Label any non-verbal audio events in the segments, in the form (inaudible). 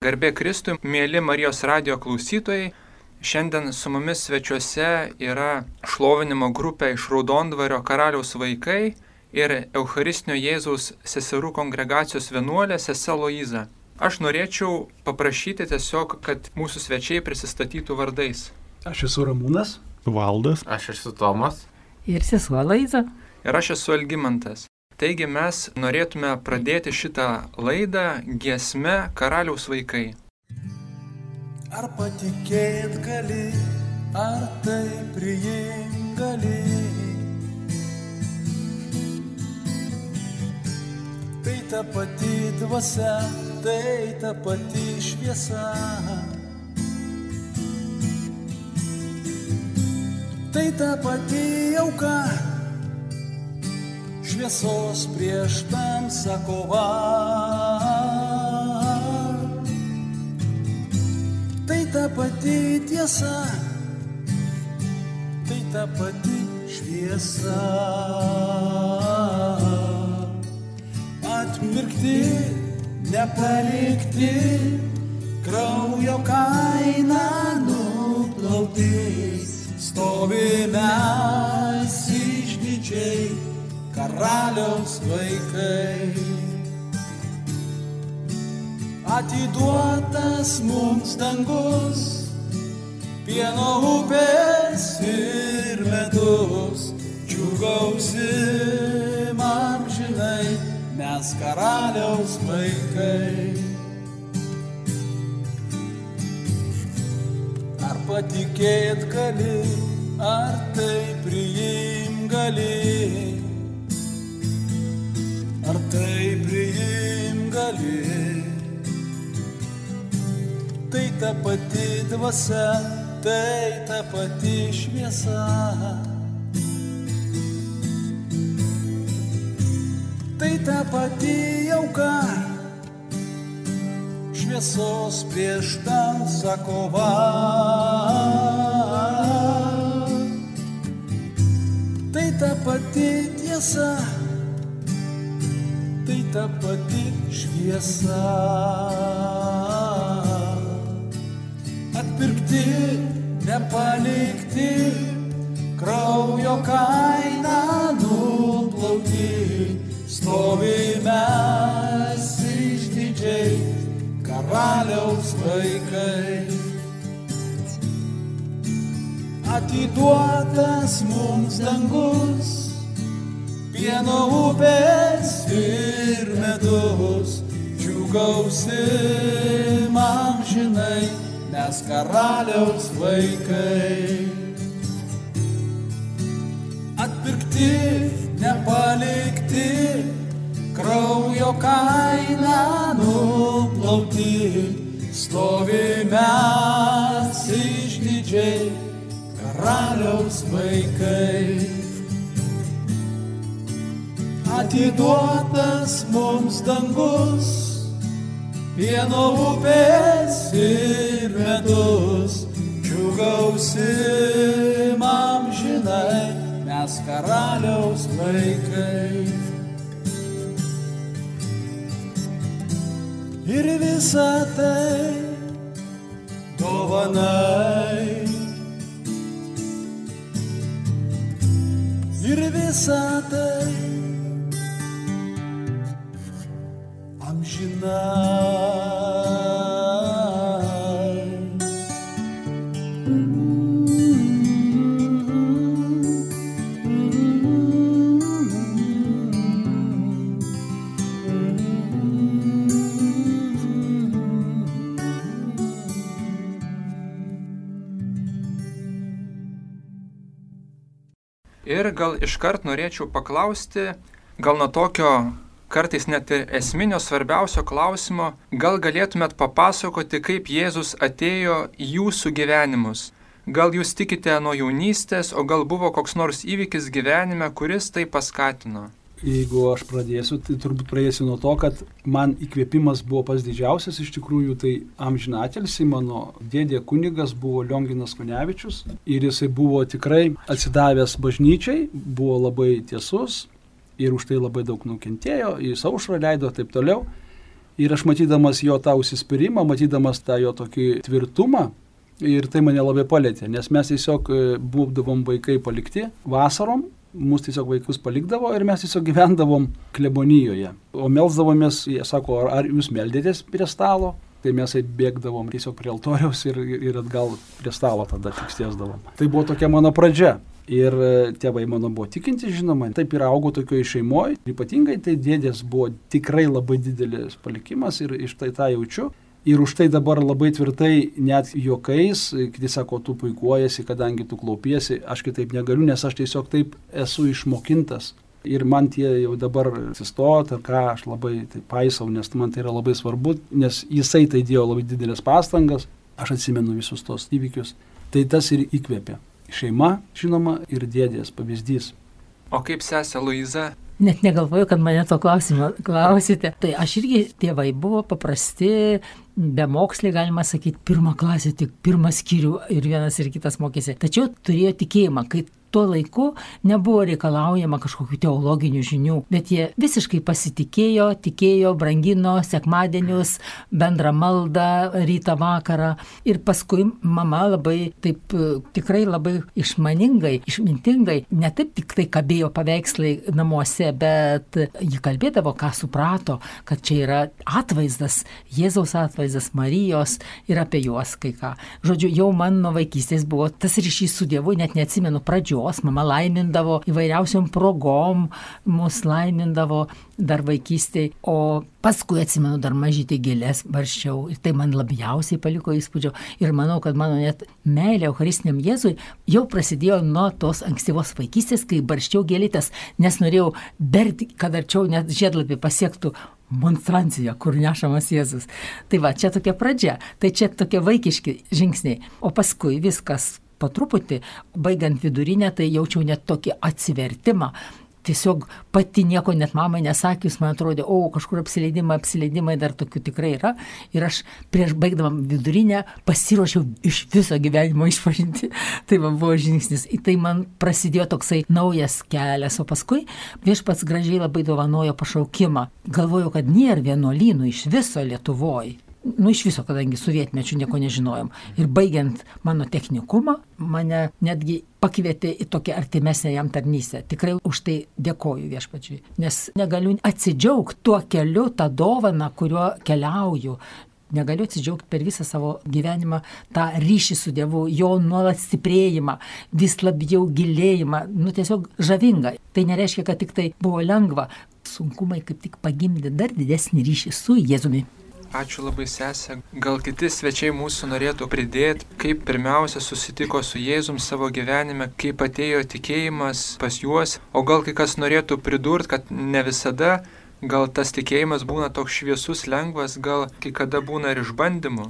Garbė Kristui, mėly Marijos radio klausytojai, šiandien su mumis svečiuose yra šlovinimo grupė iš Raudondvario karaliaus vaikai ir Eucharistinio Jėzaus seserų kongregacijos vienuolė Sese Loiza. Aš norėčiau paprašyti tiesiog, kad mūsų svečiai prisistatytų vardais. Aš esu Ramūnas. Valdas. Aš esu Tomas. Ir sesuo Laiza. Ir aš esu Algymantas. Taigi mes norėtume pradėti šitą laidą giesme Karaliaus vaikai. Ar patikėt gali, ar tai priim gali. Tai ta pati dvasia, tai ta pati šviesa. Tai ta pati auka šviesos prieš tamsą kova. Tai ta pati tiesa, tai ta pati šviesa. Atpirkti, nepalikti, kraujo kainą nuplauti, stovime išdidžiai karaliaus vaikai. Atiduotas mums dangus, pieno upės ir medus, džiugausi man žinai, mes karaliaus vaikai. Ar patikėt gali, ar tai priim gali? Tai priim gali. Tai ta pati dvasia, tai ta pati šviesa. Tai ta pati jauka, šviesos prieš tamsą kova. Tai ta pati tiesa ta pati šviesa. Atpirkti, nepalikti, kraujo kainą nuplauti, stovime išdidžiai, karaliaus vaikai. Atiduotas mums dangus, pieno upės ir medus, džiugausi man žinai, mes karaliaus vaikai. Atpirkti, nepalikti, kraujo kainą nuplauti, stovime išdidžiai, karaliaus vaikai atiduotas mums dangus, pieno upės ir medus, džiugausi mam žinai, mes karaliaus vaikai. Ir visa tai dovanai. Ir visa tai iškart norėčiau paklausti, gal nuo tokio kartais net ir esminio svarbiausio klausimo, gal galėtumėt papasakoti, kaip Jėzus atėjo į jūsų gyvenimus. Gal jūs tikite nuo jaunystės, o gal buvo koks nors įvykis gyvenime, kuris tai paskatino? Jeigu aš pradėsiu, tai turbūt pradėsiu nuo to, kad man įkvėpimas buvo pas didžiausias iš tikrųjų, tai amžinatelsi mano dėdė kunigas buvo Lionginas Kunevičius ir jisai buvo tikrai atsidavęs bažnyčiai, buvo labai tiesus, ir už tai labai daug nukentėjo, į saušrą leido ir taip toliau. Ir aš matydamas jo tą užsispyrimą, matydamas tą jo tokį tvirtumą, ir tai mane labai palėtė, nes mes tiesiog e, būdavom vaikai palikti vasarom, mus tiesiog vaikus palikdavo ir mes tiesiog gyvendavom klebonijoje. O melzdavomės, jie sako, ar, ar jūs meldėtės prie stalo, tai mes bėgdavom tiesiog prie altoriaus ir, ir atgal prie stalo tada tikstiesdavom. Tai buvo tokia mano pradžia. Ir e, tėvai mano buvo tikinti, žinoma, taip ir augau tokioje šeimoje. Ypatingai tai dėdės buvo tikrai labai didelis palikimas ir iš tai tą jaučiu. Ir už tai dabar labai tvirtai, net juokais, kiti sako, tu puikuojasi, kadangi tu klaupiesi, aš kitaip negaliu, nes aš tiesiog taip esu išmokintas. Ir man tie jau dabar atsistot, ar ką, aš labai tai paisau, nes man tai yra labai svarbu, nes jisai tai dėjo labai didelės pastangas, aš atsimenu visus tos įvykius. Tai tas ir įkvėpė šeima, žinoma, ir dėdės pavyzdys. O kaip sesė Luiza? Net negalvoju, kad mane to klausimo klausite. Tai aš irgi tėvai buvo paprasti, be moksliai, galima sakyti, pirmą klasę, tik pirmą skyrių ir vienas ir kitas mokėsi. Tačiau turėjo tikėjimą, kai tuo laiku nebuvo reikalaujama kažkokių teologinių žinių, bet jie visiškai pasitikėjo, tikėjo, brangino sekmadienius, bendrą maldą, rytą vakarą. Ir paskui mama labai taip tikrai labai išmaningai, išmintingai, ne taip tik tai kabėjo paveikslai namuose, bet ji kalbėdavo, ką suprato, kad čia yra atvaizdas, Jėzaus atvaizdas, Marijos ir apie juos kai ką. Žodžiu, jau man nuo vaikystės buvo tas ryšys su Dievu, net neatsimenu pradžio jos, mama laimindavo įvairiausiom progom, mus laimindavo dar vaikystėje, o paskui atsimenu dar mažytį gėlės barščiau ir tai man labiausiai paliko įspūdžio ir manau, kad mano net meilė Eucharistiniam Jėzui jau prasidėjo nuo tos ankstyvos vaikystės, kai barščiau gėlytės, nes norėjau berti, kad arčiau net žiedlapį pasiektų monstrancija, kur nešamas Jėzus. Tai va, čia tokia pradžia, tai čia tokie vaikiški žingsniai. O paskui viskas po truputį, baigiant vidurinę, tai jaučiau net tokį atsivertimą. Tiesiog pati nieko net mamai nesakius, man atrodė, o kažkur apsileidimai, apsileidimai dar tokių tikrai yra. Ir aš prieš baigdama vidurinę pasiruošiau iš viso gyvenimo išpažinti. (laughs) Tai man buvo žingsnis. Į tai man prasidėjo toksai naujas kelias. O paskui viešpats gražiai labai dovanojo pašaukimą. Galvojau, kad nėra vienuolynų iš viso Lietuvoje nu iš viso, kadangi sovietmečių nieko nežinojom. Ir baigiant mano technikumą, mane netgi pakvietė į tokią artimesnę jam tarnystę. Tikrai už tai dėkoju viešpačiui, nes negaliu atsidžiaugti tuo keliu, tą dovaną, kuriuo keliauju. Negaliu atsidžiaugti per visą savo gyvenimą tą ryšį su Dievu, jo nuolat stiprėjimą, vis labiau gilėjimą, nu tiesiog žavinga. Tai nereiškia, kad tik tai buvo lengva. Sunkumai kaip tik pagimdė dar didesnį ryšį su Jėzumi. Ačiū labai sesė. Gal kiti svečiai mūsų norėtų pridėti, kaip pirmiausia susitiko su Jėzum savo gyvenime, kaip atėjo tikėjimas pas juos, o gal kai kas norėtų pridurti, kad ne visada gal tas tikėjimas būna toks šviesus, lengvas, gal kai kada būna ir išbandymų.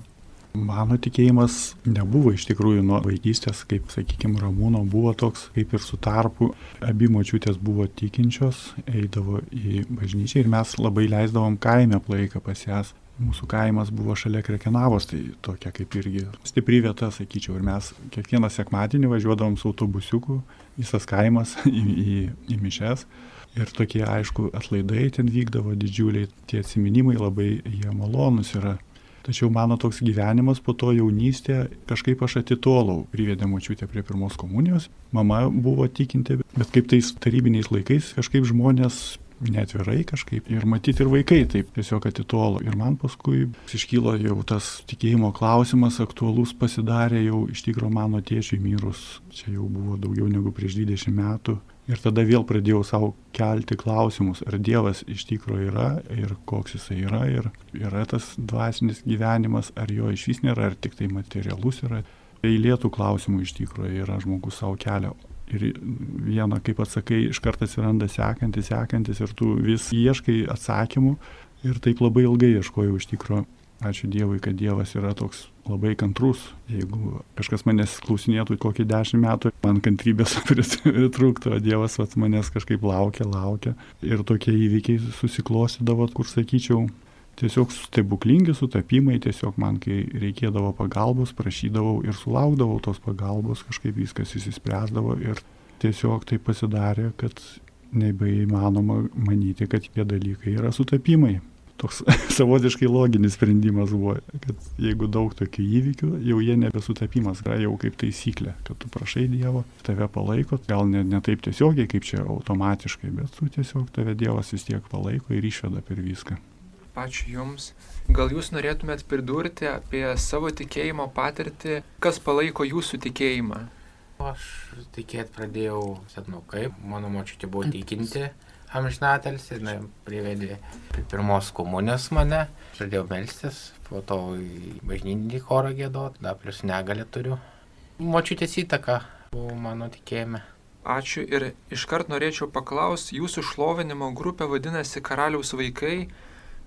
Mano tikėjimas nebuvo iš tikrųjų nuo vaikystės, kaip, sakykime, Ramūno buvo toks, kaip ir su tarpu. Abi močiutės buvo tikinčios, eidavo į bažnyčią ir mes labai leisdavom kaime laiką pas jas mūsų kaimas buvo šalia Krekenavos, tai tokia kaip irgi stipri vieta, sakyčiau. Ir mes kiekvieną sekmadienį važiuodavom su autobusiuku, visas kaimas (laughs) į, į, į mišes. Ir tokie, aišku, atlaidai ten vykdavo didžiuliai, tie atsiminimai labai jie malonus yra. Tačiau mano toks gyvenimas po to jaunystė, kažkaip aš atitolau, privedė močiutę prie pirmos komunijos, mama buvo tikinti, bet kaip tais tarybiniais laikais kažkaip žmonės netvirai kažkaip. Ir matyti ir vaikai taip tiesiog atitolo. Ir man paskui iškylo jau tas tikėjimo klausimas, aktualus pasidarė jau iš tikrųjų mano tėčiui mirus. Čia jau buvo daugiau negu prieš 20 metų. Ir tada vėl pradėjau savo kelti klausimus, ar Dievas iš tikrųjų yra ir koks jisai yra, ir yra tas dvasinis gyvenimas, ar jo iš vis nėra, ar tik tai materialus yra. Eilėtų klausimų iš tikrųjų yra žmogus savo kelio. Ir viena, kaip atsakai, iš karto atsiranda sekantis, sekantis ir tu vis ieškai atsakymų ir taip labai ilgai ieškojau iš tikrųjų. Ačiū Dievui, kad Dievas yra toks labai kantrus. Jeigu kažkas manęs klausinėtų kokį dešimt metų, man kantrybės (laughs) pritrūktų, o Dievas vat, manęs kažkaip laukia, laukia. Ir tokie įvykiai susiklostydavo, kur sakyčiau, tiesiog stebuklingi sutapimai, tiesiog man, kai reikėdavo pagalbos, prašydavau ir sulaukdavau tos pagalbos, kažkaip viskas įsispręsdavo ir tiesiog tai pasidarė, kad nebeįmanoma manyti, kad tie dalykai yra sutapimai. toks (laughs) savotiškai loginis sprendimas buvo, kad jeigu daug tokių įvykių, jau jie nebesutapimas, yra jau kaip taisyklė, kad tu prašai Dievo, tave palaiko, gal ne, ne taip tiesiogiai, kaip čia automatiškai, bet tu tiesiog tave Dievas vis tiek palaiko ir išveda per viską. Ačiū Jums. Gal Jūs norėtumėt pridurti apie savo tikėjimo patirtį, kas palaiko Jūsų tikėjimą? Aš tikėt pradėjau senukai, mano močiutė buvo tikinti amžinatelis, jinai privedė pirmos komunijos mane, pradėjau melstis, po to į bažnytinį chorą gėdot, dar plus negalę turiu. Močiutės įtaka buvo mano tikėjime. Ačiū ir iškart norėčiau paklausti, jūsų šlovinimo grupė vadinasi Karaliaus vaikai.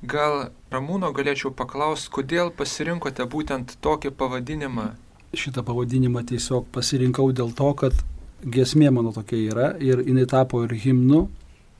Gal Ramūno galėčiau paklausti, kodėl pasirinkote būtent tokį pavadinimą? Šitą pavadinimą tiesiog pasirinkau dėl to, kad giesmė mano tokia yra ir jinai tapo ir himnu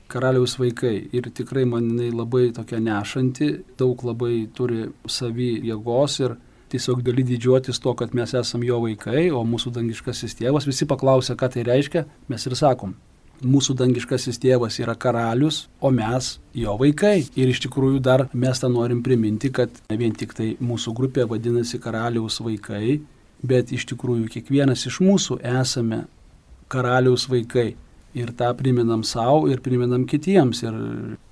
karaliaus vaikai. Ir tikrai man jinai labai tokia nešanti, daug labai turi savy jėgos ir tiesiog gali didžiuotis to, kad mes esame jo vaikai, o mūsų dangiškasis tėvas, visi paklausia, ką tai reiškia, mes ir sakom, mūsų dangiškasis tėvas yra karalius, o mes jo vaikai. Ir iš tikrųjų dar mes tą norim priminti, kad ne vien tik tai mūsų grupė vadinasi karaliaus vaikai, bet iš tikrųjų kiekvienas iš mūsų esame karaliaus vaikai. Ir tą priminam savo ir priminam kitiems. Ir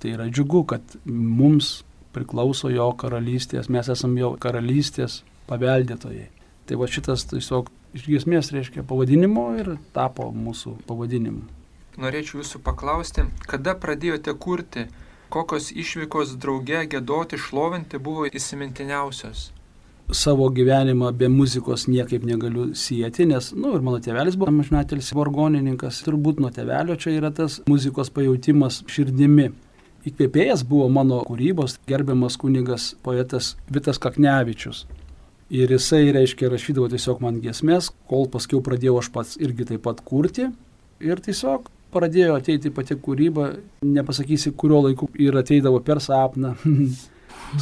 tai yra džiugu, kad mums priklauso jo karalystės, mes esame jo karalystės paveldėtojai. Tai va šitas tiesiog iš giesmės reiškia pavadinimo ir tapo mūsų pavadinimu norėčiau jūsų paklausti, kada pradėjote kurti, kokios išvykos drauge gėdoti, šlovinti buvo įsimintiniausios? Savo gyvenimą be muzikos niekaip negaliu sieti, nes, na, nu, ir mano tėvelis buvo amžinatelis vargonininkas, turbūt nuo tėvelio čia yra tas muzikos pajūtimas širdimi. Įkvėpėjas buvo mano kūrybos gerbiamas kunigas poetas Vitas Kaknevičius. Ir jisai, reiškia, rašydavo tiesiog man giesmės, kol paskui pradėjau aš pats irgi taip pat kurti. Ir tiesiog pradėjo ateiti pati kūryba, nepasakysi, kurio laiku ir ateidavo per sapną. (laughs)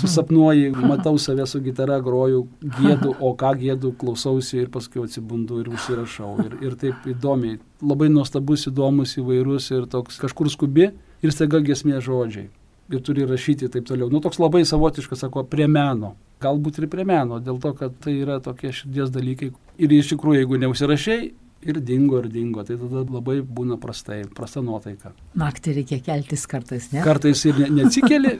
Susapnuoji, matau save su gitara, groju, gėdu, o ką gėdu, klausausi ir paskui atsibundu ir užsirašau. Ir, ir taip įdomiai, labai nuostabus, įdomus, įvairus ir toks kažkur skubi ir staiga gesmė žodžiai. Ir turi rašyti taip toliau. Nu, toks labai savotiškas, sako, prie meno. Galbūt ir prie meno, dėl to, kad tai yra tokie širdies dalykai. Ir iš tikrųjų, jeigu neužsirašiai, ir dingo, ir dingo. Tai tada labai būna prastai, prasta nuotaika. Naktį reikia keltis kartais, ne? Kartais ir ne, (laughs) neatsikeli,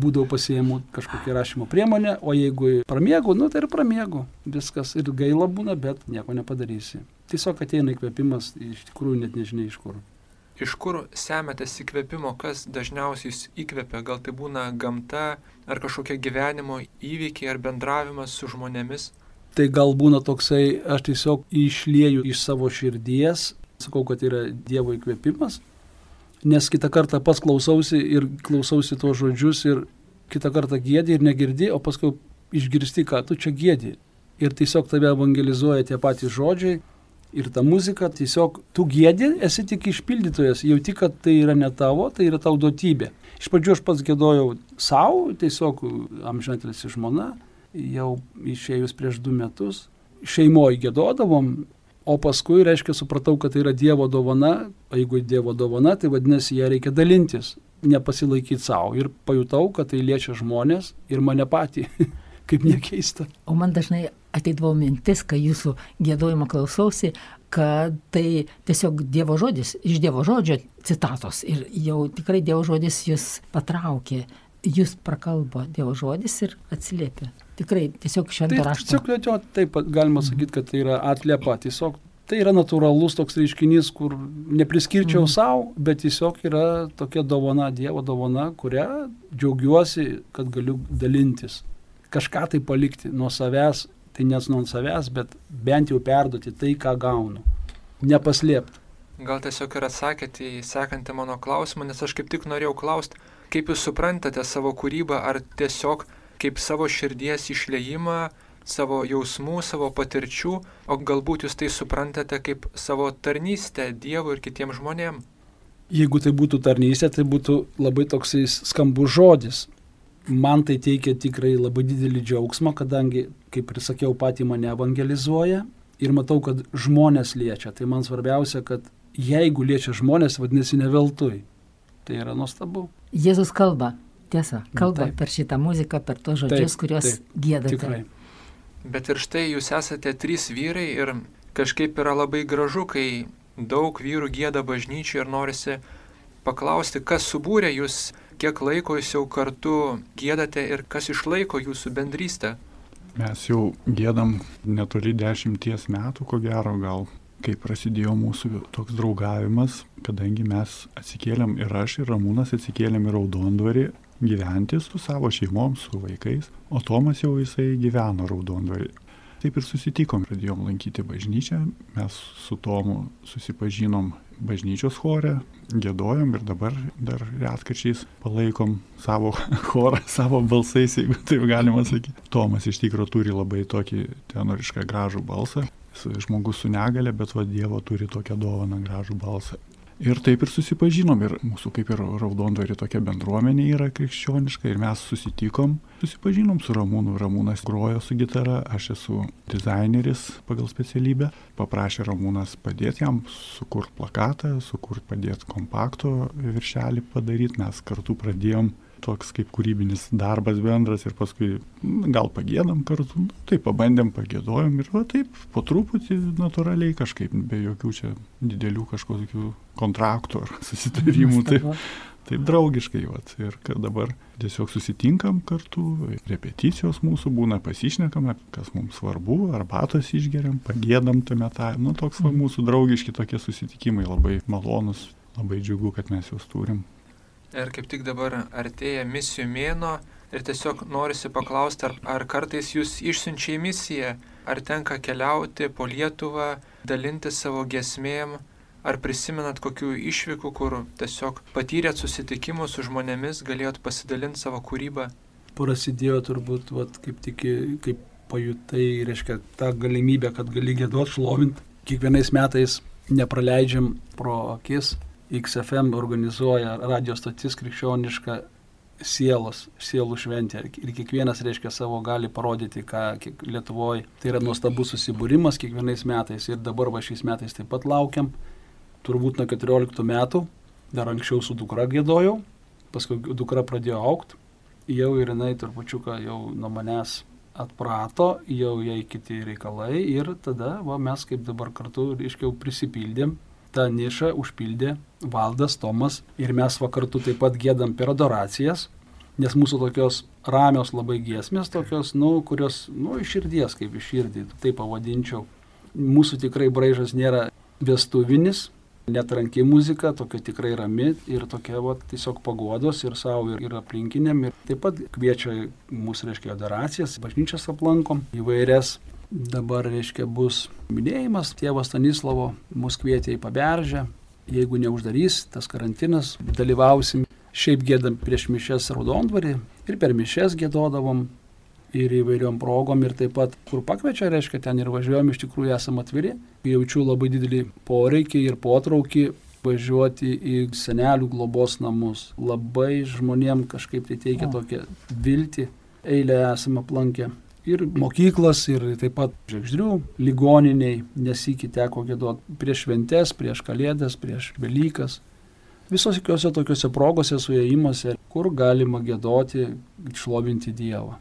būdavau pasiemu kažkokią rašymo priemonę, o jeigu pramiegu, nu tai ir pramiegu. Viskas ir gaila būna, bet nieko nepadarysi. Tiesiog ateina įkvėpimas, iš tikrųjų net nežinia iš kur. Iš kur semiatės įkvėpimo, kas dažniausiai jūs įkvėpia? Gal tai būna gamta, ar kažkokie gyvenimo įvykiai, ar bendravimas su žmonėmis? Tai gal būna toksai, aš tiesiog išlieju iš savo širdies, sakau, kad yra Dievo įkvėpimas, nes kitą kartą pats klausausi ir klausausi tuos žodžius ir kitą kartą gėdi ir negirdi, o paskui išgirsti, ką tu čia gėdi. Ir tiesiog tave evangelizuoja tie patys žodžiai ir ta muzika, tiesiog tu gėdi, esi tik išpildytojas, jauti, kad tai yra ne tavo, tai yra tau duotybė. Iš pradžių aš pats gėdojau savo, tiesiog amžinatelis žmona, jau išėjus prieš du metus. Šeimoje gėdodavom, o paskui, reiškia, supratau, kad tai yra Dievo dovana, o jeigu Dievo dovana, tai vadinasi, ją reikia dalintis, nepasilaikyti savo. Ir pajutau, kad tai liečia žmonės ir mane patį. (laughs) Kaip nekeista. O man dažnai ateidavo mintis, kai jūsų gėdojimo klausausi, kad tai tiesiog Dievo žodis, iš Dievo žodžio citatos. Ir jau tikrai Dievo žodis jūs patraukė, jūs prakalbo Dievo žodis ir atsiliepė tikrai tiesiog švento tai, rašto. Tiesiog, jo, taip galima sakyti, kad tai yra atliepa. Tiesiog tai yra natūralus toks reiškinys, kur nepriskirčiau mm. savo, bet tiesiog yra tokia dovana, Dievo dovana, kurią džiaugiuosi, kad galiu dalintis. Kažką tai palikti nuo savęs, tai nes nuo savęs, bet bent jau perduoti tai, ką gaunu. Nepaslėpti. Gal tiesiog ir atsakėte į sekantį mano klausimą, nes aš kaip tik norėjau klausti, kaip jūs suprantate savo kūrybą, ar tiesiog kaip savo širdies išleimą, savo jausmų, savo patirčių, o galbūt jūs tai suprantate kaip savo tarnystę Dievui ir kitiems žmonėms. Jeigu tai būtų tarnystė, tai būtų labai toksai skambus žodis. Man tai teikia tikrai labai didelį džiaugsmą, kadangi, kaip ir sakiau, pati mane evangelizuoja ir matau, kad žmonės liečia. Tai man svarbiausia, kad jeigu liečia žmonės, vadinasi ne veltui. Tai yra nuostabu. Jėzus kalba, Tiesa, kalba Taip. per šitą muziką, per tos žodžius, Taip, kuriuos taip, gėdate. Tikrai. Bet ir štai jūs esate trys vyrai ir kažkaip yra labai gražu, kai daug vyrų gėda bažnyčiai ir norisi paklausti, kas subūrė jūs, kiek laiko jūs jau kartu gėdate ir kas išlaiko jūsų bendrystę. Mes jau gėdam netoli dešimties metų, ko gero gal, kai prasidėjo mūsų toks draugavimas, kadangi mes atsikėlėm ir aš, ir Ramūnas atsikėlėm į Raudondvarį gyventi su savo šeimom, su vaikais, o Tomas jau jisai gyveno Raudondvarį. Taip ir susitikom, pradėjom lankyti bažnyčią, mes su Tomu susipažinom bažnyčios chore, gėdojom ir dabar dar retkačiais palaikom savo (laughs) chorą, savo balsais, jeigu taip galima sakyti. Tomas iš tikrųjų turi labai tokį tenorišką gražų balsą. Žmogus su negale, bet va Dievo turi tokią dovaną gražų balsą. Ir taip ir susipažinom, ir mūsų kaip ir Raudondvarė tokia bendruomenė yra krikščioniška, ir mes susitikom, susipažinom su Ramūnu, Ramūnas grojo su gitara, aš esu dizaineris pagal specialybę, paprašė Ramūnas padėti jam sukurti plakatą, sukurti padėti kompakto viršelį padaryti, mes kartu pradėjom toks kaip kūrybinis darbas bendras ir paskui gal pagėdam kartu, nu, tai pabandėm, pagėdojom ir va taip po truputį natūraliai kažkaip, be jokių čia didelių kažkokių kontraktų ar (laughs) susitarimų, taip, taip draugiškai, vat, ir kad dabar tiesiog susitinkam kartu, repeticijos mūsų būna, pasišnekam, kas mums svarbu, arbatos išgeriam, pagėdam tame tą, nu toks va, mūsų draugiški tokie susitikimai labai malonus, labai džiugu, kad mes juos turim. Ir kaip tik dabar artėja misijų mėno ir tiesiog norisi paklausti, ar, ar kartais jūs išsiunčia į misiją, ar tenka keliauti po Lietuvą, dalinti savo gesmėm, ar prisimenat kokių išvykų, kur tiesiog patyrėt susitikimus su žmonėmis, galėjot pasidalinti savo kūrybą. Prasidėjo turbūt, vat, kaip tik, kaip pajutai, reiškia, tą galimybę, kad gali gėduot, šlovint. Kiekvienais metais nepraleidžiam pro akis. XFM organizuoja radio stotis krikščionišką sielos, sielų šventę. Ir kiekvienas, reiškia, savo gali parodyti, ką Lietuvoje. Tai yra nuostabus susibūrimas kiekvienais metais. Ir dabar va šiais metais taip pat laukiam. Turbūt nuo 14 metų, dar anksčiau su dukra gėdojau, paskui dukra pradėjo aukti. Jau ir jinai trupučiuką jau nuo manęs atprato, jau jai kiti reikalai. Ir tada va, mes kaip dabar kartu, reiškia, prisipildėm tą nišą užpildė Valdas Tomas ir mes vakartu taip pat gėdam per adoracijas, nes mūsų tokios ramios labai giesmės, tokios, nu, kurios, nu, iš širdies, kaip iš širdį, tai pavadinčiau. Mūsų tikrai braižas nėra vestuvinis, netranki muzika, tokia tikrai rami ir tokia, va, tiesiog pagodos ir savo, ir, ir aplinkiniam. Ir taip pat kviečia mūsų, reiškia, adoracijas, bažnyčias aplankom, įvairias Dabar, reiškia, bus minėjimas, tėvas Stanislavo mus kvietė į paberžę, jeigu neuždarys tas karantinas, dalyvausim šiaip gėdam prieš mišes raudondvarį ir per mišes gėdodavom ir įvairiom progom ir taip pat, kur pakviečia, reiškia, ten ir važiuojam, iš tikrųjų esame atviri. Jaučiu labai didelį poreikį ir potraukį važiuoti į senelių globos namus. Labai žmonėm kažkaip tai teikia tokią viltį, eilę esame aplankę ir mokyklas, ir taip pat žvaigždrių ligoniniai, nesikį teko gėduoti prieš šventes, prieš kalėdas, prieš Velykas. Visose tokiuose progose, suėjimuose, kur galima gėdoti, šlovinti Dievą.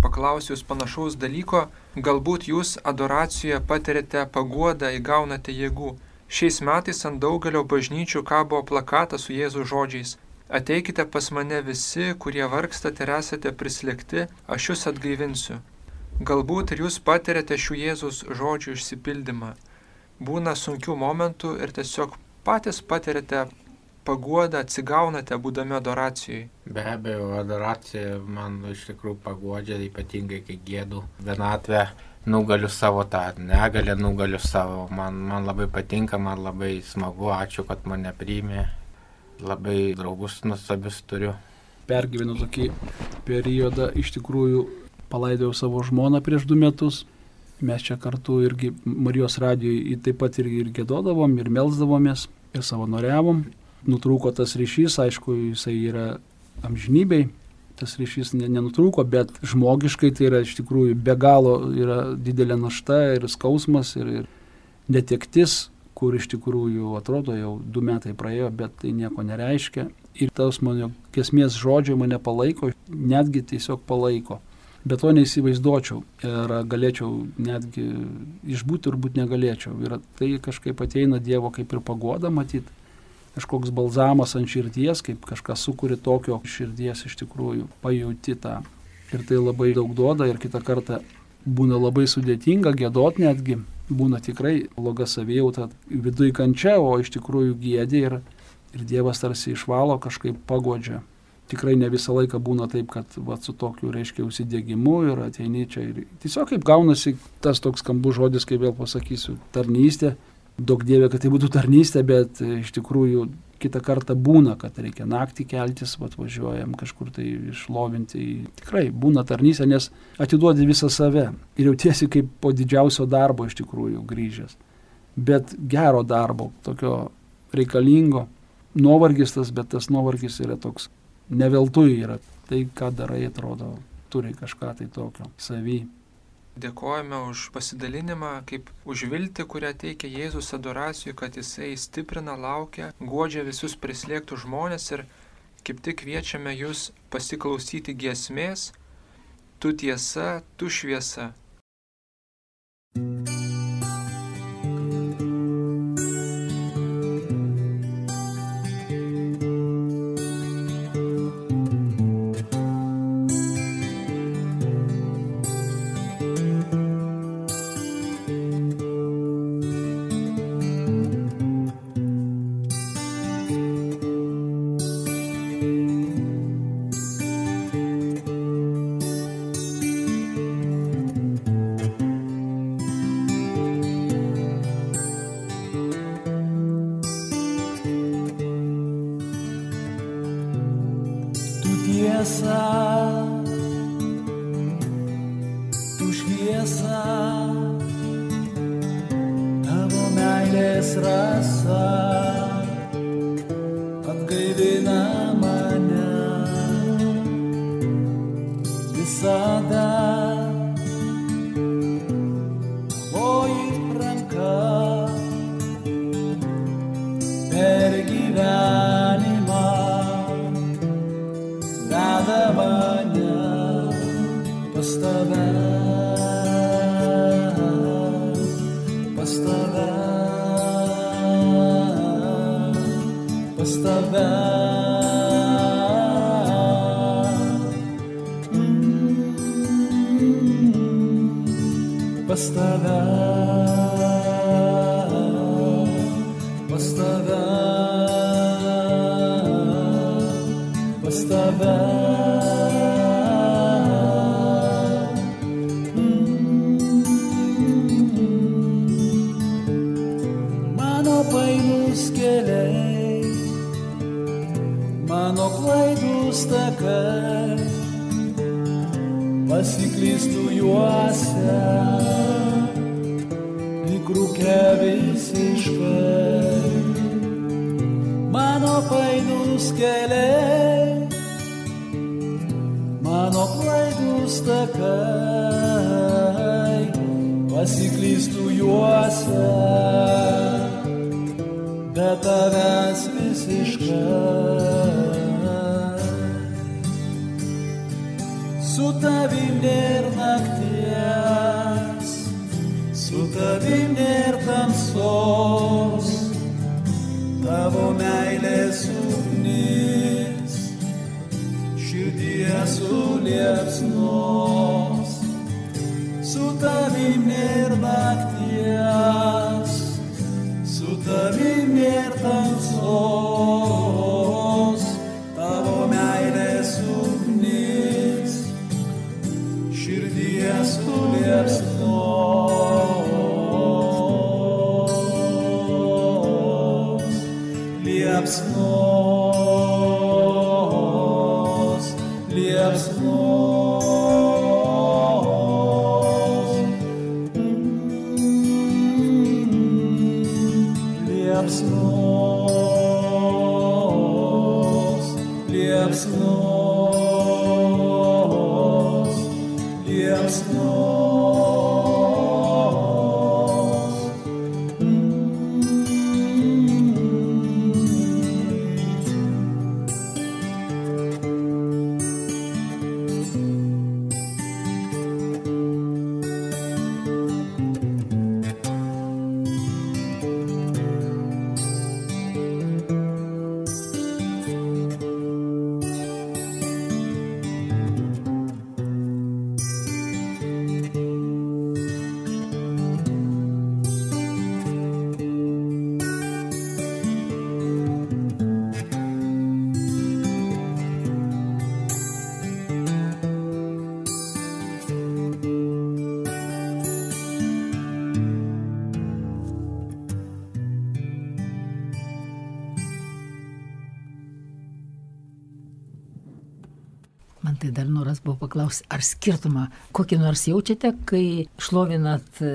Paklausiu jūs panašaus dalyko, galbūt jūs adoracijoje patirite paguodą, įgaunate jėgų. Šiais metais ant daugelio bažnyčių kabo plakatas su Jėzų žodžiais Ateikite pas mane visi, kurie vargstate ir esate prislėgti, aš jūs atgaivinsiu. Galbūt ir jūs patirėte šių Jėzus žodžių išsipildymą. Būna sunkių momentų ir tiesiog patys patirėte paguodą, atsigaunate būdami adoracijai. Be abejo, adoracija man iš tikrųjų paguodžia, ypatingai kai gėdu vienatvę, nugaliu savo tą negalę, nugaliu savo. Man, man labai patinka, man labai smagu, ačiū, kad mane priimė labai draugus nuostabius turiu. Pergyvenu tokį periodą, iš tikrųjų palaidojau savo žmoną prieš du metus. Mes čia kartu irgi Marijos radijoje taip pat ir, ir gėdodavom, ir melzdavomės, ir savanoriavom. Nutrūko tas ryšys, aišku, jisai yra amžinybei, tas ryšys nenutrūko, bet žmogiškai tai yra iš tikrųjų be galo yra didelė našta ir skausmas ir, ir netektis, kur iš tikrųjų atrodo jau du metai praėjo, bet tai nieko nereiškia. Ir tos mano kesmės žodžiai mane palaiko, netgi tiesiog palaiko. Bet to neįsivaizduočiau ir galėčiau netgi išbūti, turbūt negalėčiau. Ir tai kažkaip ateina Dievo kaip ir pagoda matyti, kažkoks balzamas ant širdies, kaip kažkas sukūri tokio širdies iš tikrųjų, pajauti tą. Ir tai labai daug duoda ir kitą kartą būna labai sudėtinga gėdot netgi, būna tikrai bloga savijauta, viduje kančia, o iš tikrųjų gėdė ir, ir Dievas tarsi išvalo kažkaip pagodžia. Tikrai ne visą laiką būna taip, kad va, su tokiu, reiškia, užsidėgymu ir ateini čia ir tiesiog kaip gaunasi tas toks skambus žodis, kaip vėl pasakysiu, tarnystė. Daug dievė, kad tai būtų tarnystė, bet iš tikrųjų kitą kartą būna, kad reikia naktį keltis, atvažiuojam kažkur tai išlovinti. Tikrai būna tarnystė, nes atiduodi visą save ir jautiesi kaip po didžiausio darbo iš tikrųjų grįžęs. Bet gero darbo, tokio reikalingo, nuovargis tas, bet tas nuovargis yra toks, neveltui yra. Tai, ką darai, atrodo, turi kažką tai tokio savy. Dėkojame už pasidalinimą, kaip už viltį, kurią teikia Jėzus adoracijų, kad Jisai stiprina, laukia, godžia visus prislėgtų žmonės ir kaip tik kviečiame jūs pasiklausyti giesmės, tu tiesa, tu šviesa. Tu atgaivina mane Mano painus keliai, mano klaidus takai, pasiklystų juose, be tavęs visiškai. Su tavim nėr nakties, su tavim nėr tamsos, tavo meilės ugnis, širdyje suliepsnos. Su tavim nėr nakties, su tavim liepsnos, liepsnos. Paklausti, ar skirtumą kokį nors jaučiate, kai šlovinat e,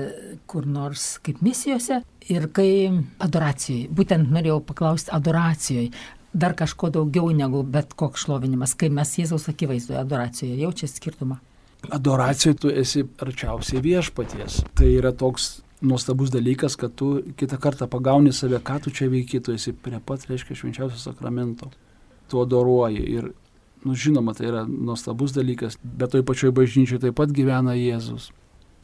kur nors kaip misijose ir kai adoracijoje. Būtent norėjau paklausti adoracijoje. Dar kažko daugiau negu bet koks šlovinimas, kai mes Jėzaus akivaizdoje adoracijoje jaučia skirtumą. Adoracijoje tu esi arčiausiai viešpaties. Tai yra toks nuostabus dalykas, kad tu kitą kartą pagauni save, ką tu čia veiki, tu esi prie pat, reiškia, švenčiausio sakramento. Tu adoruoji ir, nu žinoma, tai yra nuostabus dalykas, bet toj pačioj bažnyčiai taip pat gyvena Jėzus.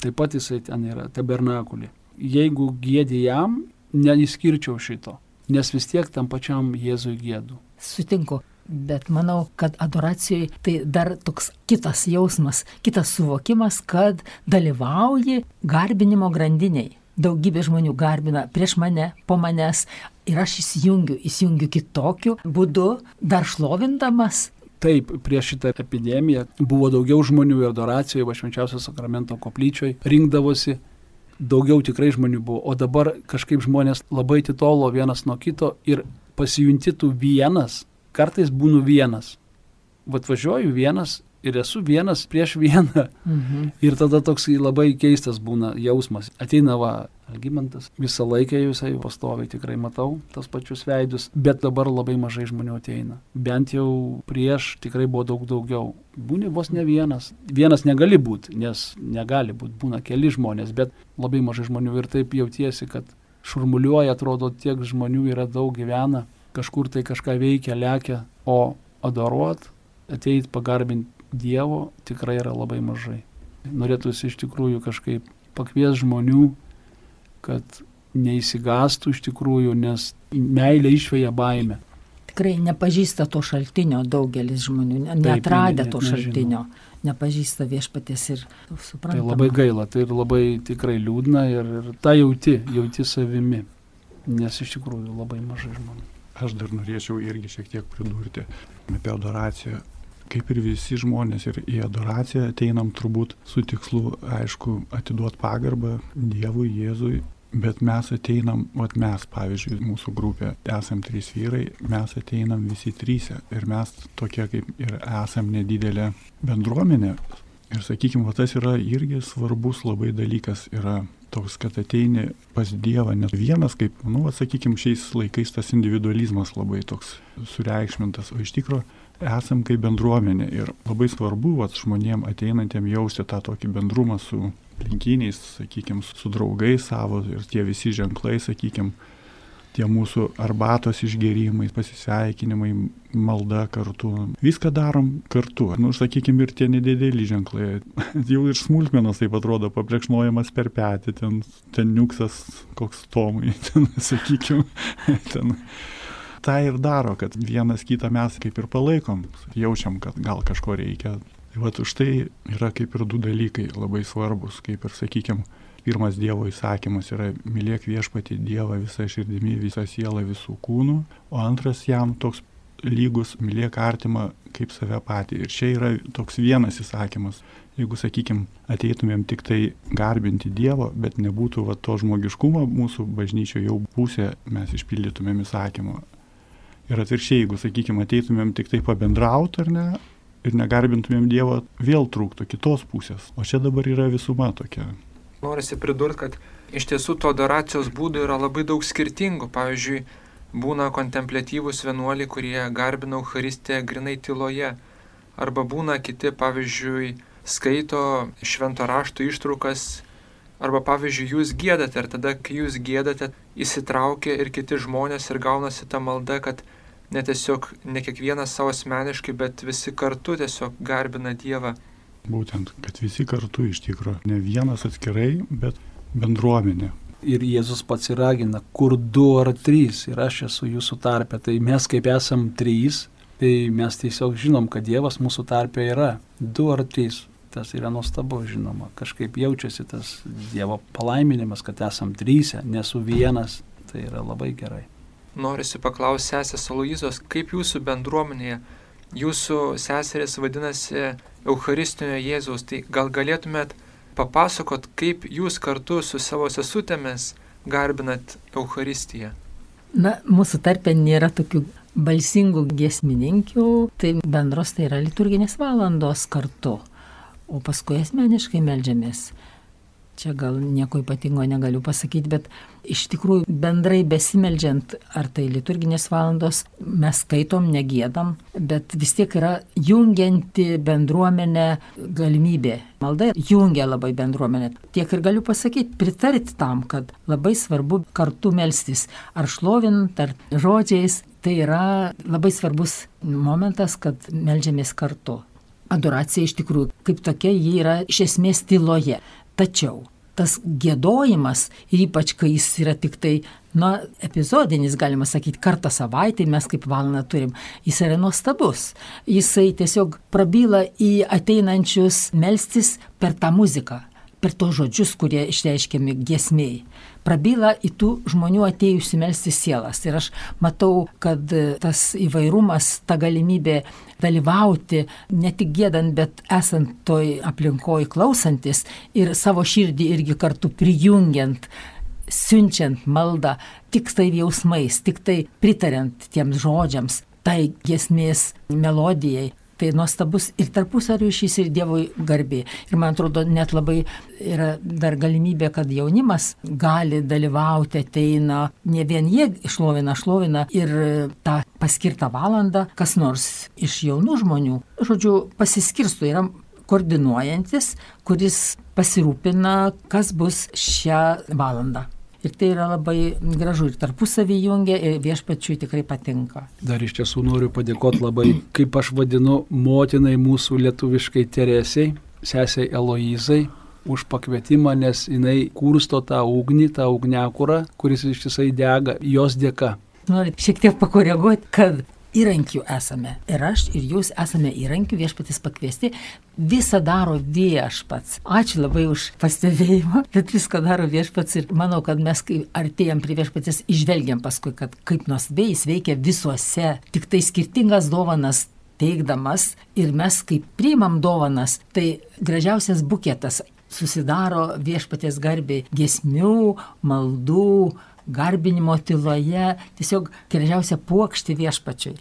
Taip pat jisai ten yra, tabernakulė. Jeigu gėdi jam, neįskirčiau šito, nes vis tiek tam pačiam Jėzui gėdu. Sutinku. Bet manau, kad adoracijoje tai dar toks kitas jausmas, kitas suvokimas, kad dalyvauji garbinimo grandiniai. Daugybė žmonių garbina prieš mane, po manęs ir aš įsijungiu, įsijungiu kitokiu būdu, dar šlovindamas. Taip, prieš šitą epidemiją buvo daugiau žmonių ir adoracijoje, va švenčiausio sakramento koplyčioje rinkdavosi, daugiau tikrai žmonių buvo, o dabar kažkaip žmonės labai titolo vienas nuo kito ir pasijunti tu vienas kartais būnu vienas. Vat važiuoju vienas ir esu vienas prieš vieną. Mhm. Ir tada toks labai keistas būna jausmas. Ateina va, Algymantas, visą laiką visai pastoviai tikrai matau tas pačius veidus, bet dabar labai mažai žmonių ateina. Bent jau prieš tikrai buvo daug daugiau. Būni vos ne vienas. Vienas negali būti, nes negali būti, būna keli žmonės, bet labai mažai žmonių ir taip jautiesi, kad šurmuliuoja, atrodo, tiek žmonių yra daug gyvena kažkur tai kažką veikia, lekia, o adoruot, ateit pagarbinti Dievo tikrai yra labai mažai. Norėtųsi iš tikrųjų kažkaip pakvies žmonių, kad neįsigastų iš tikrųjų, nes meilė išvėja baimę. Tikrai nepažįsta to šaltinio daugelis žmonių, neatradę to šaltinio, nepažįsta viešpaties ir supranta. Tai labai gaila, tai ir labai tikrai liūdna ir, ir tą jauti, jauti savimi, nes iš tikrųjų labai mažai žmonių. Aš dar norėčiau irgi šiek tiek pridurti apie adoraciją. Kaip ir visi žmonės ir į adoraciją ateinam turbūt su tikslu, aišku, atiduoti pagarbą Dievui, Jėzui, bet mes ateinam, vat mes, pavyzdžiui, mūsų grupė, esam trys vyrai, mes ateinam visi trysę ir mes tokie kaip ir esam nedidelė bendruomenė. Ir sakykime, va tas yra irgi svarbus labai dalykas, yra toks, kad ateini pas Dievą, nes vienas kaip, nu, sakykime, šiais laikais tas individualizmas labai toks sureikšmintas, o iš tikrųjų esam kaip bendruomenė ir labai svarbu, va, žmonėm ateinantiem jausti tą tokį bendrumą su aplinkiniais, sakykime, su draugais savo ir tie visi ženklai, sakykime, tie mūsų arbatos išgerimai, pasisveikinimai, malda kartu. Viską darom kartu. Nu, sakykime, ir tie nedideli ženklai. (laughs) Jau ir smulkmenos taip atrodo, paplekšnojamas per petį, ten, ten niuksas koks tomai, (laughs) ten, sakykime, (laughs) ten. Ta ir daro, kad vienas kitą mes kaip ir palaikom, jaučiam, kad gal kažko reikia. Tai va už tai yra kaip ir du dalykai labai svarbus, kaip ir sakykime, pirmas Dievo įsakymas yra mylėk viešpatį Dievą visą širdimi, visą sielą, visų kūnų, o antras jam toks lygus mylėk artimą kaip save patį. Ir čia yra toks vienas įsakymas. Jeigu, sakykime, ateitumėm tik tai garbinti Dievo, bet nebūtų va, to žmogiškumo mūsų bažnyčioje jau pusė, mes išpildytumėm įsakymą. Ir atvirkščiai, jeigu, sakykime, ateitumėm tik tai pabendrauti ar ne, ir negarbintumėm Dievo, vėl trūktų kitos pusės. O čia dabar yra visuma tokia. Norisi pridurti, kad iš tiesų to adoracijos būdų yra labai daug skirtingų. Pavyzdžiui, būna kontemplatyvūs vienuoliai, kurie garbina Eucharistiją grinai tyloje. Arba būna kiti, pavyzdžiui, skaito švento rašto ištraukas. Arba pavyzdžiui, jūs gėdate ir tada, kai jūs gėdate, įsitraukia ir kiti žmonės ir gaunasi ta malda, kad ne tiesiog ne kiekvienas savo asmeniškai, bet visi kartu tiesiog garbina Dievą. Būtent, kad visi kartu iš tikrųjų, ne vienas atskirai, bet bendruomenė. Ir Jėzus pats įragina, kur du ar trys ir aš esu jūsų tarpe. Tai mes kaip esam trys, tai mes tiesiog žinom, kad Dievas mūsų tarpe yra. Du ar trys. Tas yra nuostabu, žinoma. Kažkaip jaučiasi tas Dievo palaiminimas, kad esam trysę, nesu vienas. Tai yra labai gerai. Norisi paklausti sesės Aloizos, kaip jūsų bendruomenėje, jūsų seserės vadinasi Eucharistinio Jėzaus, tai gal galėtumėt papasakot, kaip jūs kartu su savo sesutėmis garbinat Eucharistiją? Na, mūsų tarpe nėra tokių balsingų giesmininkių, tai bendros tai yra liturginės valandos kartu, o paskui asmeniškai melžiamės. Čia gal nieko ypatingo negaliu pasakyti, bet iš tikrųjų bendrai besimeldžiant, ar tai liturginės valandos, mes skaitom, negėdam, bet vis tiek yra jungianti bendruomenė galimybė. Malda jungia labai bendruomenę. Tiek ir galiu pasakyti, pritarti tam, kad labai svarbu kartu melstis, ar šlovint, ar žodžiais. Tai yra labai svarbus momentas, kad melžiamės kartu. Adoracija iš tikrųjų kaip tokia, ji yra iš esmės tyloje. Tačiau tas gėdojimas, ir ypač kai jis yra tik tai, na, epizodinis, galima sakyti, kartą savaitę mes kaip valandą turim, jis yra nuostabus. Jisai tiesiog prabyla į ateinančius melstis per tą muziką, per tos žodžius, kurie išreiškiami giesmiai prabyla į tų žmonių atėjusių melsti sielas. Ir aš matau, kad tas įvairumas, ta galimybė dalyvauti ne tik gėdant, bet esant toj aplinkoje klausantis ir savo širdį irgi kartu prijungiant siunčiant maldą tik tai jausmais, tik tai pritariant tiems žodžiams, tai giesmės melodijai, tai nuostabus ir tarpusavio ryšys, ir Dievui garbė. Ir man atrodo, net labai yra dar galimybė, kad jaunimas gali dalyvauti, ateina, ne vien jie šlovina, šlovina ir tą paskirtą valandą, kas nors iš jaunų žmonių, žodžiu, pasiskirsto, yra koordinuojantis, kuris pasirūpina, kas bus šią valandą. Ir tai yra labai gražu ir tarpusavį jungia ir viešpačiui tikrai patinka. Dar iš tiesų noriu padėkoti labai, kaip aš vadinu, motinai mūsų lietuviškai Teresiai, sesiai Eloizai, už pakvietimą, nes jinai kursto tą ugnį, tą ugnekurą, kuris ištisai dega jos dėka. Noriu šiek tiek pakoreguoti, kad įrankių esame. Ir aš, ir jūs esame įrankių, viešpatis pakviesti. Visą daro viešpats. Ačiū labai už pastebėjimą, bet viską daro viešpats ir manau, kad mes, kai artėjom prie viešpatės, išvelgiam paskui, kad kaip nors vėjais veikia visuose, tik tai skirtingas dovanas teikdamas ir mes, kai priimam dovanas, tai gražiausias buketas susidaro viešpatės garbiai giesmių, maldų, garbinimo tyloje, tiesiog gražiausia puokšti viešpačiui,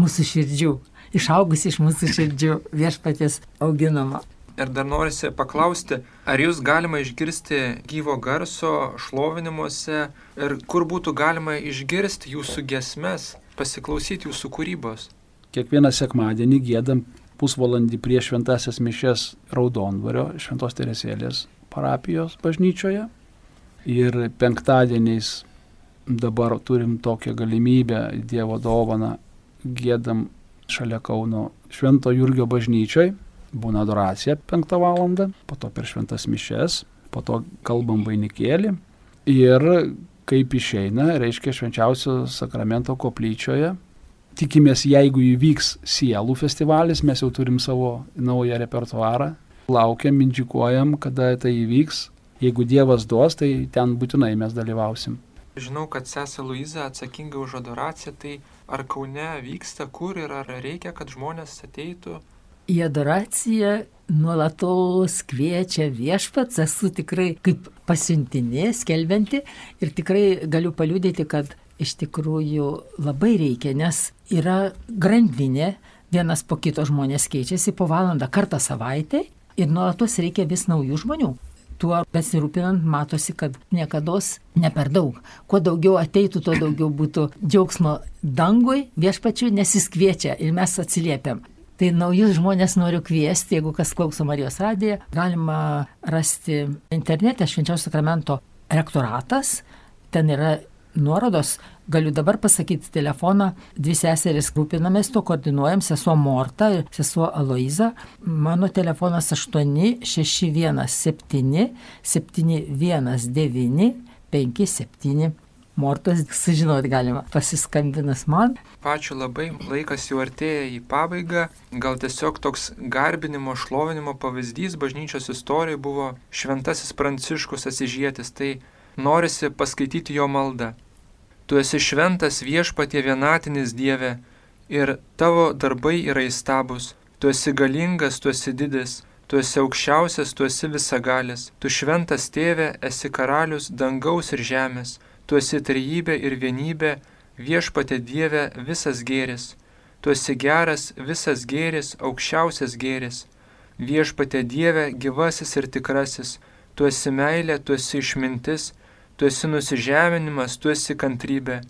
mūsų širdžių, išaugusi iš mūsų širdžių viešpatės auginama. Ir dar norisi paklausti, ar jūs galima išgirsti gyvo garso šlovinimuose ir kur būtų galima išgirsti jūsų gesmes, pasiklausyti jūsų kūrybos? Kiekvieną sekmadienį gėdam pusvalandį prieš šventasias mišes Raudondvario Šventos Teresėlės parapijos bažnyčioje Ir penktadieniais dabar turim tokią galimybę Dievo dovaną gėdam šalia Kauno Švento Jurgio bažnyčioj, būna adoracija penktą valandą, po to per šventas mišes, po to kalbam vainikėlį. Ir kaip išeina, reiškia švenčiausio sakramento koplyčioje. Tikimės, jeigu įvyks sielų festivalis, mes jau turim savo naują repertuarą, laukiam, mindžikuojam, kada tai įvyks, jeigu Dievas duos, tai ten būtinai mes dalyvausim. Žinau, kad sesė Luiza atsakinga už adoraciją, tai ar Kaune vyksta kur ir ar reikia, kad žmonės ateitų? Į adoraciją nuolatos kviečia viešpats, esu tikrai kaip pasiuntinė, skelbianti. Ir tikrai galiu paliūdėti, kad iš tikrųjų labai reikia, nes yra grandinė, vienas po kito žmonės keičiasi po valandą kartą savaitę. Ir nuolatos reikia vis naujų žmonių tuo besirūpinant matosi, kad niekada ne per daug. Kuo daugiau ateitų, tuo daugiau būtų džiaugsmo dangui, viešpačiui nesiskviečia ir mes atsiliepiam. Tai naujus žmonės noriu kviesti, jeigu kas klauso Marijos radiją, galima rasti internete Švenčiausio sakramento rektoratas, ten yra nuorodos, galiu dabar pasakyti telefoną, dvi seserys rūpinamės, to koordinuojam, sesuo Morta ir sesuo Aloiza. Mano telefonas 861 719 57. Mortos sužinoti galima pasiskambinus man. Ačiū labai, laikas jau artėja į pabaigą. Gal tiesiog toks garbinimo, šlovinimo pavyzdys bažnyčios istorijoje buvo Šventasis Pranciškus Asižėtis. Tai norisi paskaityti jo maldą. Tu esi šventas viešpatie vienatinis Dieve ir tavo darbai yra įstabus. Tu esi galingas, tu esi didis, tu esi aukščiausias, tu esi visagalis. Tu šventas tėve, esi karalius dangaus ir žemės. Tu esi trejybė ir vienybė, viešpatė Dieve visas gėris, tu esi geras visas gėris, aukščiausias gėris, viešpatė Dieve gyvasis ir tikrasis, tu esi meilė, tu esi išmintis, tu esi nusižeminimas, tu esi kantrybė,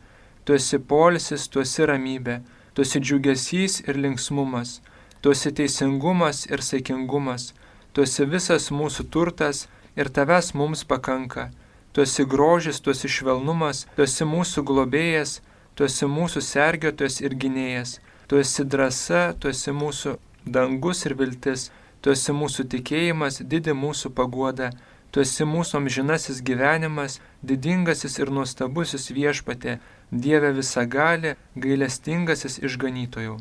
tu esi polisis, tu esi ramybė, tu esi džiugesys ir linksmumas, tu esi teisingumas ir saikingumas, tu esi visas mūsų turtas ir tavęs mums pakanka, tu esi grožis, tu esi švelnumas, tu esi mūsų globėjas, tu esi mūsų sergėtojas ir gynėjas, tu esi drąsa, tu esi mūsų dangus ir viltis, tu esi mūsų tikėjimas, didi mūsų paguoda, tu esi mūsų amžinasis gyvenimas, didingasis ir nuostabusis viešpatė, Dieve visagali, gailestingasis išganytojų.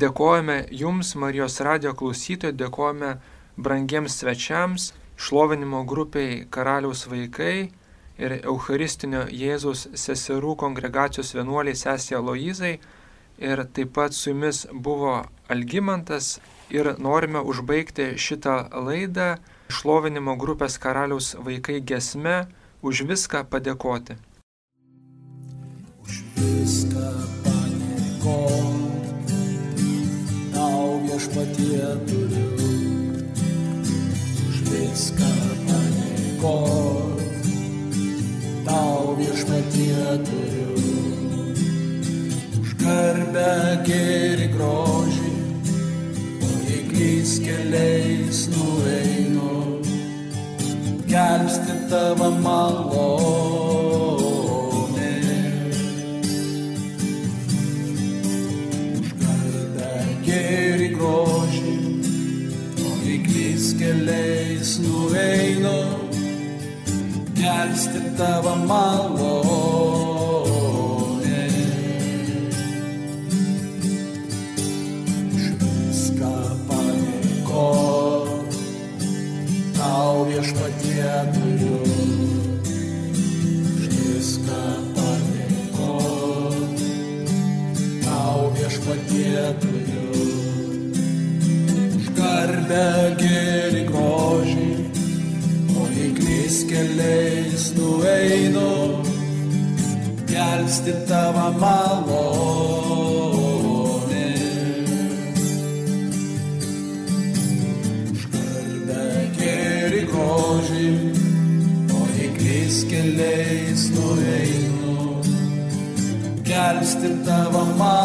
Dėkojame Jums, Marijos radio klausytojai, dėkojame brangiems svečiams, šlovinimo grupiai Karaliaus vaikai ir Eucharistinio Jėzaus seserų kongregacijos vienuoliai sesė Loizai. Ir taip pat su jumis buvo Algymantas ir norime užbaigti šitą laidą šlovinimo grupės Karaliaus vaikai gesme už viską padėkoti. Už viską paniko, tau viešpatie turiu. Už viską paniko, tau viešpatie turiu. Už garbę gėri grožį, o jei klys keliais nueinu, gelbsti tavo malonė. Už garbę gėri grožį, o jei klys keliais nueinu, gelbsti tavo malonė. Gelbsti tavo malonė. Už garbę gėri grožį, o jei klys keliais nueinu, gelbsti tavo malonė.